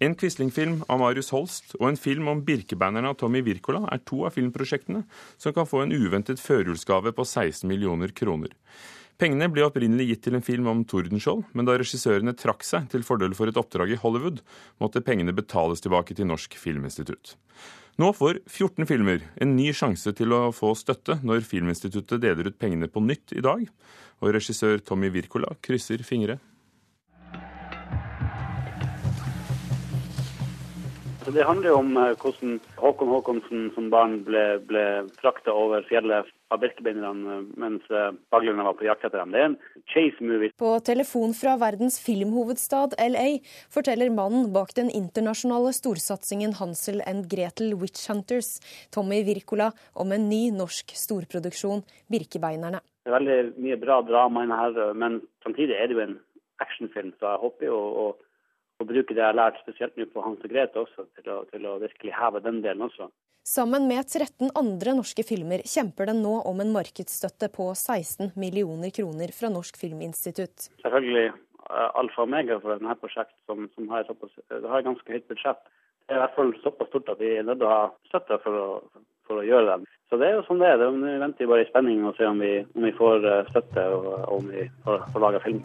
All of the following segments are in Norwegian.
En Quisling-film av Marius Holst og en film om Birkebannerne av Tommy Wirkola er to av filmprosjektene som kan få en uventet førjulsgave på 16 millioner kroner. Pengene ble opprinnelig gitt til en film om Tordenskjold, men da regissørene trakk seg til fordel for et oppdrag i Hollywood, måtte pengene betales tilbake til Norsk Filminstitutt. Nå får 14 filmer en ny sjanse til å få støtte når Filminstituttet deler ut pengene på nytt i dag, og regissør Tommy Wirkola krysser fingre. Det handler jo om eh, hvordan Håkon Håkonsen som barn ble, ble frakta over fjellet av birkebeinerne eh, mens eh, baglerne var på jakt etter dem. Det er en chase-movie. På telefon fra verdens filmhovedstad LA forteller mannen bak den internasjonale storsatsingen Hansel and Gretel Witch Hunters, Tommy Wirkola, om en ny norsk storproduksjon, Birkebeinerne. Det er veldig mye bra drama inne her, men samtidig er det jo en actionfilm, så jeg håper jo å, å bruke det jeg har lært spesielt nå på Hans og Grete også, til å, til å virkelig heve den delen også. Sammen med 13 andre norske filmer kjemper den nå om en markedsstøtte på 16 millioner kroner fra Norsk Filminstitutt. Selvfølgelig uh, alfa og omega for denne prosjektet, som, som har, såpass, det har ganske høyt budsjett. Det er i hvert fall såpass stort at vi er nødt til å ha støtte for å, for å gjøre det. Så det er jo sånn det er. Vi venter bare i spenning og ser om vi, om vi får uh, støtte og, og om vi får, får laga film.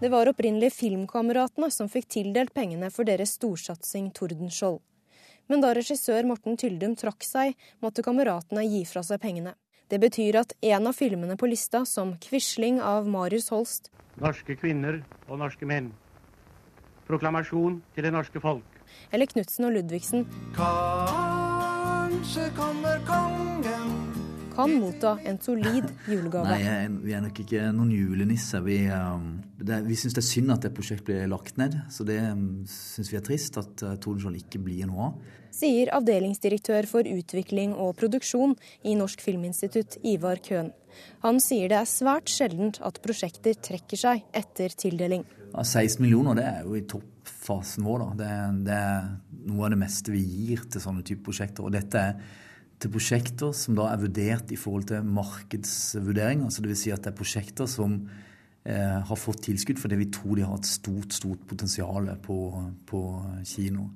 Det var opprinnelig Filmkameratene som fikk tildelt pengene for deres storsatsing Tordenskjold. Men da regissør Morten Tyldum trakk seg, måtte kameratene gi fra seg pengene. Det betyr at en av filmene på lista, som 'Quisling' av Marius Holst Norske kvinner og norske menn. Proklamasjon til det norske folk. Eller Knutsen og Ludvigsen Kanskje kommer kongen kan motta en solid julegave. Nei, vi er nok ikke noen julenisser. Vi, um, det, vi syns det er synd at det prosjektet blir lagt ned. Så det um, syns vi er trist at Tordenskiold ikke blir noe av. Sier avdelingsdirektør for utvikling og produksjon i Norsk Filminstitutt, Ivar Køhn. Han sier det er svært sjeldent at prosjekter trekker seg etter tildeling. Ja, 16 millioner det er jo i toppfasen vår. Da. Det, det er noe av det meste vi gir til sånne type prosjekter. Og dette er til prosjekter som da er vurdert i forhold til markedsvurdering. altså Dvs. Si at det er prosjekter som eh, har fått tilskudd fordi vi tror de har et stort stort potensial på, på kino.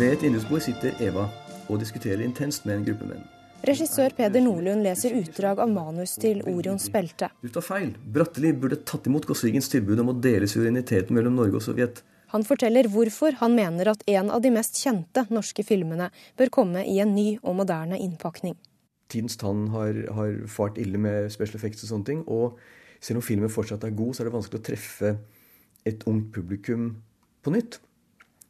Ved et vindusbord sitter Eva og diskuterer intenst med en gruppe menn. Regissør Peder Nordlund leser utdrag av manus til Orions belte. Du tar feil. Bratteli burde tatt imot Gossvigens tilbud om å dele suvereniteten mellom Norge og Sovjet. Han forteller hvorfor han mener at en av de mest kjente norske filmene bør komme i en ny og moderne innpakning. Tidens tann har, har fart ille med special effects og sånne ting. Og selv om filmen fortsatt er god, så er det vanskelig å treffe et ungt publikum på nytt.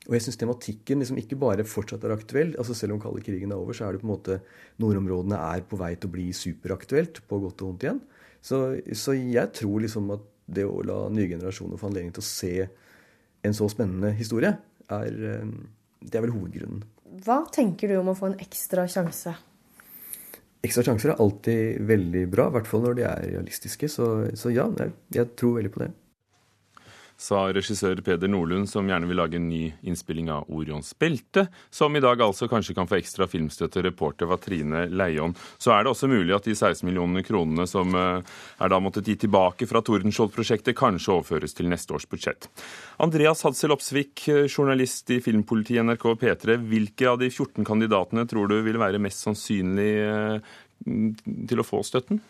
Og jeg syns tematikken liksom ikke bare fortsatt er aktuell. altså Selv om kalde krigen er over, så er det på en måte nordområdene er på vei til å bli superaktuelt, på godt og vondt igjen. Så, så jeg tror liksom at det å la nye generasjoner få anledning til å se en så spennende historie, er, eh, det er vel hovedgrunnen. Hva tenker du om å få en ekstra sjanse? Ekstra sjanser er alltid veldig bra, i hvert fall når de er realistiske. Så, så ja, jeg, jeg tror veldig på det sa regissør Peder Nordlund, som gjerne vil lage en ny innspilling av Orions belte, som i dag altså kanskje kan få ekstra filmstøtte. Reporter var Trine Leion. Så er det også mulig at de 16 millionene kronene som eh, er da måttet gi tilbake fra Tordenskjold-prosjektet, kanskje overføres til neste års budsjett. Andreas Hadsel Opsvik, eh, journalist i filmpolitiet NRK P3. Hvilke av de 14 kandidatene tror du vil være mest sannsynlig eh, til å få støtten?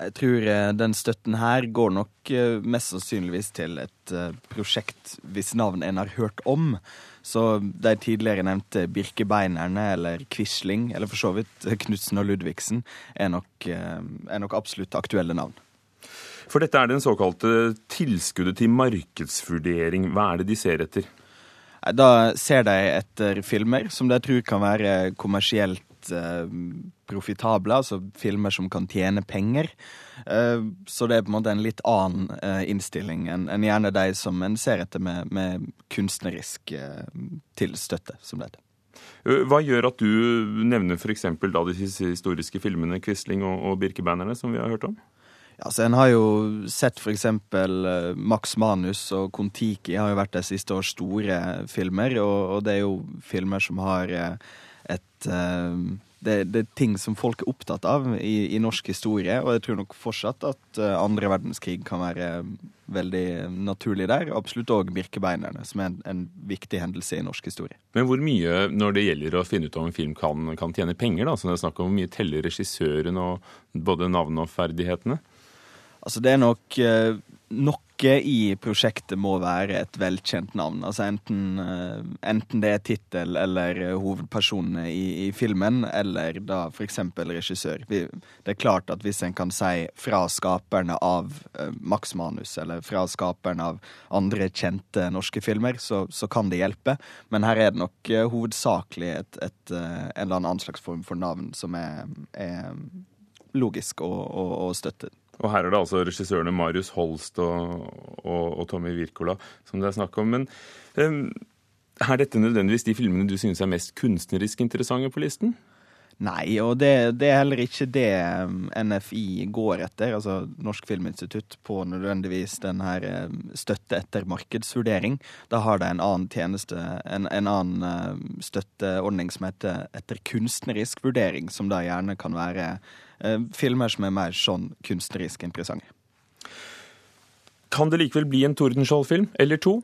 Jeg tror eh, den støtten her går nok eh, mest sannsynligvis til et eh, prosjekt hvis navn en har hørt om. Så de tidligere nevnte Birkebeinerne eller Quisling, eller for så vidt Knutsen og Ludvigsen, er nok, er nok absolutt aktuelle navn. For dette er den såkalte tilskuddet til markedsvurdering. Hva er det de ser etter? Da ser de etter filmer som de tror kan være kommersielt profitable, altså filmer som kan tjene penger. Uh, så det er på en måte en litt annen uh, innstilling enn en gjerne de som en ser etter med, med kunstnerisk uh, tilstøtte, som det heter. Hva gjør at du nevner f.eks. de historiske filmene 'Quisling' og, og 'Birkebannerne', som vi har hørt om? Ja, så En har jo sett f.eks. Max Manus og Kon-Tiki har jo vært de siste års store filmer. Og, og, det er jo filmer som har et uh, det, det, er ting som folk er opptatt av i, i, norsk historie, og jeg tror nok fortsatt at uh, andre verdenskrig kan være veldig naturlig der. Absolutt òg Birkebeinerne, som er en, en, viktig hendelse i norsk historie. Men hvor mye, når det gjelder å finne ut om en film kan, kan tjene penger, da, så det er snakk om hvor mye teller regissøren og både navnet og ferdighetene? Altså, det er nok uh, noe i prosjektet må være et velkjent navn. Altså enten, uh, enten det er tittel eller hovedpersonene i, i, filmen, eller da f.eks. regissør. Vi, det er klart at hvis en kan si fra skaperne av uh, Max Manus, eller fra skaperne av andre kjente norske filmer, så, så kan det hjelpe. Men her er det nok hovedsakelig et, et, en eller annen slags form for navn som er, er logisk å støtte. Og her er det altså regissørene Marius Holst og, og, og Tommy Wirkola som det er snakk om. Men um, er dette nødvendigvis de filmene du synes er mest kunstnerisk interessante på listen? Nei, og det, det, er heller ikke det NFI går etter, altså Norsk Filminstitutt, på nødvendigvis den her støtte etter markedsvurdering. Da har de en annen tjeneste, en, en annen støtteordning som heter etter kunstnerisk vurdering, som da gjerne kan være filmer som er mer sånn kunstnerisk interessante. Kan det likevel bli en Tordenskjold-film, eller to?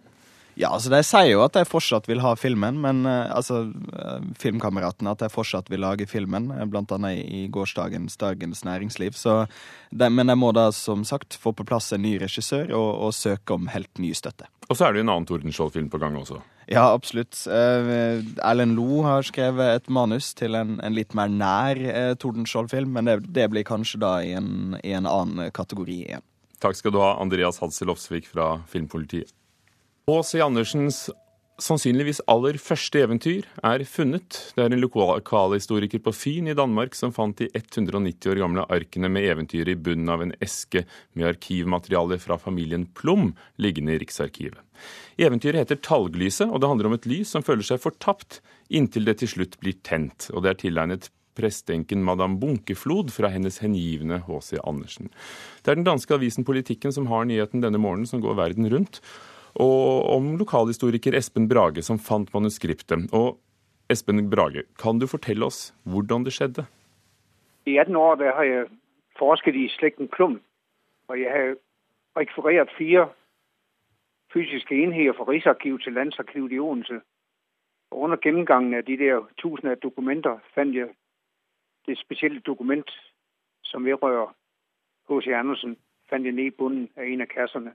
Ja, altså De sier jo at de fortsatt vil ha filmen, men uh, altså uh, Filmkameratene at de fortsatt vil lage filmen, blant annet i, i gårsdagens Dagens Næringsliv. Så de, men de må da som sagt få på plass en ny regissør og, og søke om helt ny støtte. Og så er det jo en annen Tordenskjold-film på gang også. Ja, absolutt. Erlend Lo har skrevet et manus til en, en litt mer nær uh, Tordenskjold-film, men det, det, blir kanskje da i en, i en annen kategori igjen. Takk skal du ha, Andreas Hadsel Opsvik fra Filmpolitiet. H.C. Andersens sannsynligvis aller første eventyr er funnet. Det er en lokalhistoriker på Fyn i Danmark som fant de 190 år gamle arkene med eventyret i bunnen av en eske med arkivmateriale fra familien Plom liggende i Riksarkivet. Eventyret heter Talglyset, og det handler om et lys som føler seg fortapt inntil det til slutt blir tent. Og det er tilegnet prestenken Madame Bunkeflod fra hennes hengivne H.C. Andersen. Det er den danske avisen Politikken som har nyheten denne morgenen, som går verden rundt. Og om lokalhistoriker Espen Brage som fant manuskriptet. Og Espen Brage, kan du fortelle oss hvordan det skjedde? I 18 år har jeg forsket i slekten Klum. Og jeg har rekvirert fire fysiske enheter fra Riksarkivet til Landsarkivet i Odense. Og under gennemgangen av de der tusen av dokumenter fant jeg det spesielle dokument, som vedrører H.C. Andersen, fant jeg ned i bunden av en av kasserne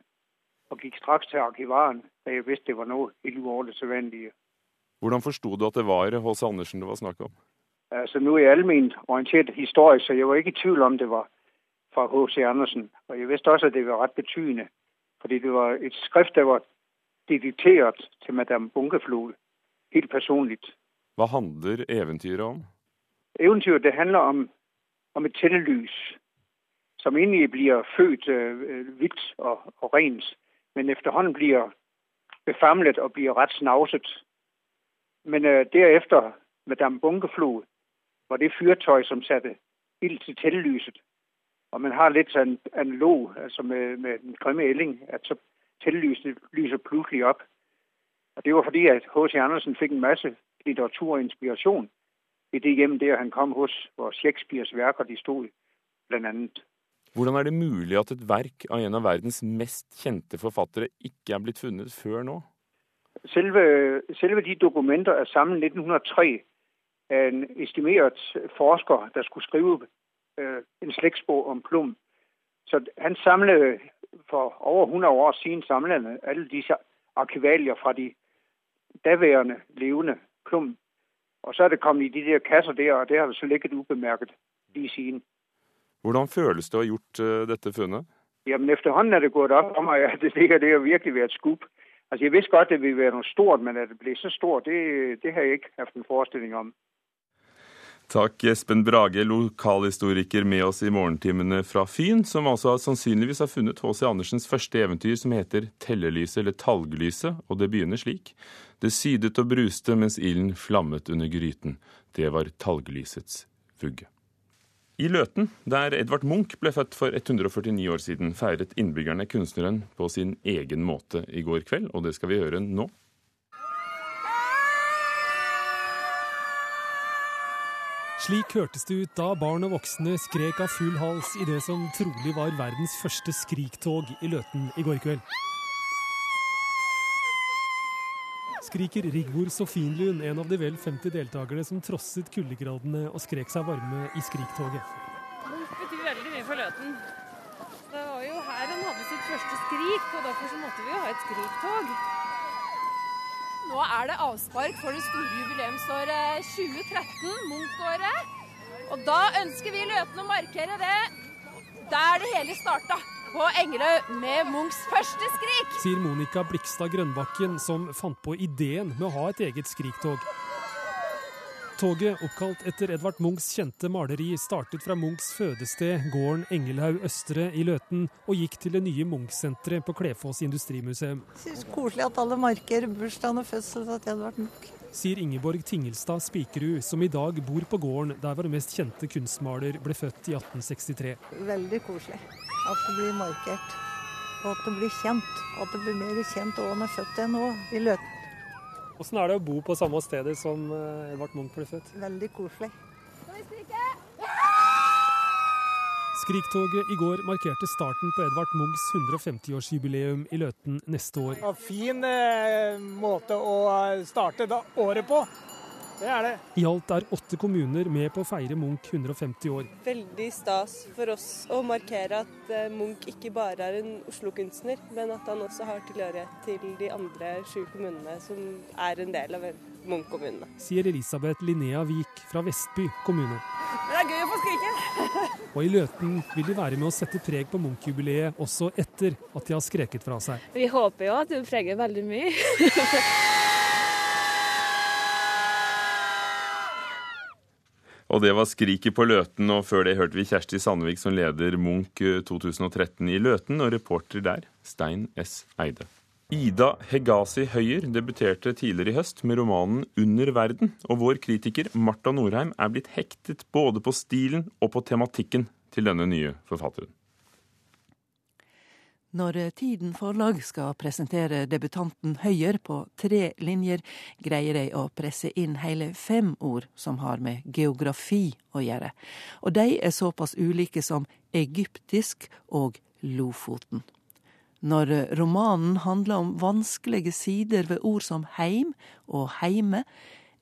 og gikk straks til arkivaren, da jeg visste det var noe uoverlig sædvanlige. Hvordan forsto du at det var H.C. Andersen det var snakk om? Altså, Nå er jeg allment orientert historisk, så jeg var ikke i tvil om det var fra H.C. Andersen. Og jeg visste også at det var rett betydende fordi det var et skrift, der var dedikert til Madame Bunkeflod. Helt personligt. Hva handler eventyret om? Eventyret det handler om, om et tennelys, som egentlig blir født uh, hvitt og, og rent, men efterhånden blir befamlet og blir ret snavset. Men øh, derefter, Madame Bunkeflod, var det fyrtøj, som satte ild til tællyset. og man har litt sånn analog altså med, med den grimme ælling, at så tellyset lyser plutselig opp. Og Det var fordi at H.C. Andersen fikk en masse litteratur og inspiration i det hjem der han kom hos, hvor Shakespeares verker de stod, blandt annet. Hvordan er det mulig at et verk av en av verdens mest kjente forfattere ikke er blitt funnet før nå? Selve, selve de dokumenter er samlet 1903 av en estimert forsker der skulle skrive uh, en slektsbok om Plum. Så han samlet for over 100 år siden samlet alle disse arkivalier fra de daværende levende Plum. Og så er det kommet i de der kasser der, og det har det så ligget ubemerket lige siden. Hvordan føles det å ha gjort uh, dette funnet? Jamen efterhånden er det gått opp for meg at det det har virkelig et skup. Altså jeg visste godt det ville være noe stort, men at det ble så stort, det, det har jeg ikke hatt en forestilling om. Takk, Espen Brage, lokalhistoriker med oss i morgentimene fra Fyn, som altså sannsynligvis har funnet H.C. Andersens første eventyr, som heter Tellelyset eller Talglyset, og det begynner slik. Det sydet og bruste mens ilden flammet under gryten. Det var talglysets vugge. I Løten, der Edvard Munch ble født for 149 år siden, feiret innbyggerne kunstneren på sin egen måte i går kveld, og det skal vi høre nå. Slik hørtes det ut da barn og voksne skrek av full hals i det som trolig var verdens første skriktog i Løten i går kveld. Skriker Rigvor Sofienlund, en av de vel 50 deltakerne som trosset kuldegradene og skrek seg varme i skriktoget. Det betyr veldig mye for Løten. Det var jo her han hadde sitt første skrik, og derfor så måtte vi jo ha et skriktog. Nå er det avspark for det store jubileumsåret 2013, Munch-året. Og da ønsker vi Løten å markere det der det hele starta. På Engeløy med Munchs første skrik. Sier Monica Blikstad Grønbakken, som fant på ideen med å ha et eget skriktog. Toget, oppkalt etter Edvard Munchs kjente maleri, startet fra Munchs fødested, gården Engelhaug Østre i Løten, og gikk til det nye Munch-senteret på Klefoss industrimuseum. Synes koselig at alle markerer bursdagen og fødselen til Edvard Munch. Sier Ingeborg Tingelstad Spikerud, som i dag bor på gården der vår mest kjente kunstmaler ble født i 1863. Veldig koselig at det blir markert, og at det blir kjent. At det blir mer kjent òg når født enn nå, i Løten. Åssen er det å bo på samme stedet som eh, Edvard Munch ble født? Veldig koselig. Skriktoget i går markerte starten på Edvard Munchs 150-årsjubileum i Løten neste år. En fin eh, måte å starte da, året på. Det er det. I alt er åtte kommuner med på å feire Munch 150 år. Veldig stas for oss å markere at eh, Munch ikke bare er en Oslo-kunstner, men at han også har tilhørighet til de andre sju kommunene som er en del av Munch-kommunene. Sier Elisabeth Linnea Vik fra Vestby kommune. Det er gøy å ikke. Og i Løten vil de være med å sette preg på Munch-jubileet også etter at de har skreket fra seg. Vi håper jo at det preger veldig mye. Og det var skriket på Løten, og før det hørte vi Kjersti Sandvik som leder Munch 2013 i Løten, og reporter der Stein S. Eide. Ida Hegazi Høyer debuterte tidligere i høst med romanen 'Under verden', og vår kritiker Marta Norheim er blitt hektet både på stilen og på tematikken til denne nye forfatteren. Når Tiden forlag skal presentere debutanten Høyer på tre linjer, greier de å presse inn hele fem ord som har med geografi å gjøre. Og de er såpass ulike som egyptisk og Lofoten. Når romanen handler om vanskelige sider ved ord som heim og heime,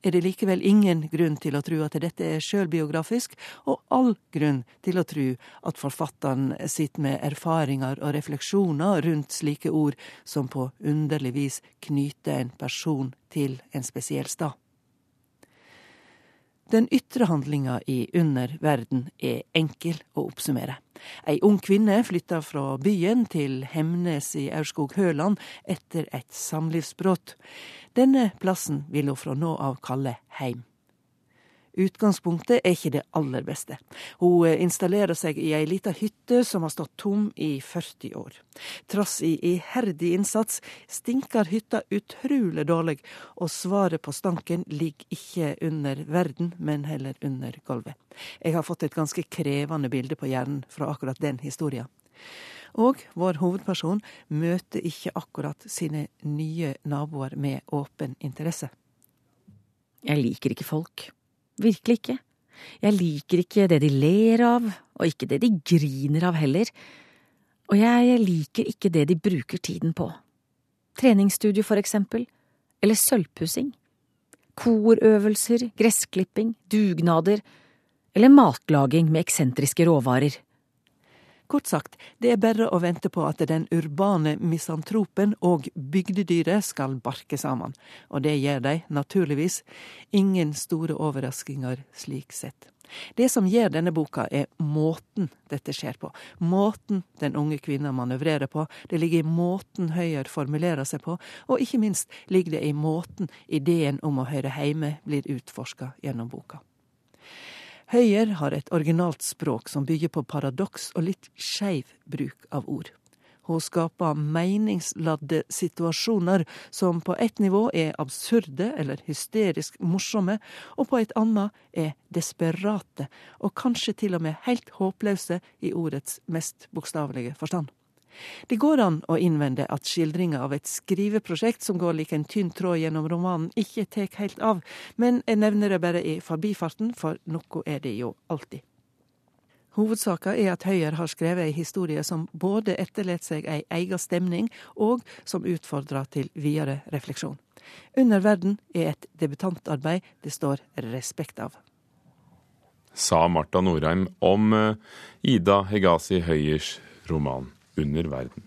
er det likevel ingen grunn til å tro at dette er sjølbiografisk, og all grunn til å tro at forfatteren sitter med erfaringer og refleksjoner rundt slike ord som på underlig vis knyter en person til en spesiell stad. Den ytre handlinga i underverden er enkel å oppsummere. Ei ung kvinne flytta fra byen til Hemnes i Aurskog-Høland etter et samlivsbrudd. Denne plassen vil hun fra nå av kalle heim. Utgangspunktet er ikke det aller beste. Hun installerer seg i ei lita hytte som har stått tom i 40 år. Trass i iherdig innsats stinker hytta utrolig dårlig, og svaret på stanken ligger ikke under verden, men heller under gulvet. Jeg har fått et ganske krevende bilde på hjernen fra akkurat den historia. Og vår hovedperson møter ikke akkurat sine nye naboer med åpen interesse. Jeg liker ikke folk. Virkelig ikke. Jeg liker ikke det de ler av, og ikke det de griner av heller. Og jeg liker ikke det de bruker tiden på. Treningsstudio, for eksempel. Eller sølvpussing. Korøvelser, gressklipping, dugnader. Eller matlaging med eksentriske råvarer. Kort sagt, det er bare å vente på at den urbane misantropen og bygdedyret skal barke sammen, og det gjør de, naturligvis. Ingen store overraskelser slik sett. Det som gjør denne boka, er måten dette skjer på. Måten den unge kvinna manøvrerer på. Det ligger i måten Høyer formulerer seg på, og ikke minst ligger det i måten ideen om å høre hjemme blir utforska gjennom boka. Høyer har et originalt språk som bygger på paradoks og litt skeiv bruk av ord. Hun skaper meningsladde situasjoner som på ett nivå er absurde eller hysterisk morsomme, og på et annet er desperate, og kanskje til og med helt håpløse i ordets mest bokstavelige forstand. Det går an å innvende at skildringa av et skriveprosjekt som går lik en tynn tråd gjennom romanen, ikke tek helt av, men jeg nevner det bare i forbifarten, for noe er det jo alltid. Hovedsaka er at Høyer har skrevet ei historie som både etterlater seg ei egen stemning, og som utfordrer til videre refleksjon. Under verden er et debutantarbeid det står respekt av. Sa Marta Norheim om eh, Ida Hegazi Høyers roman Under verden.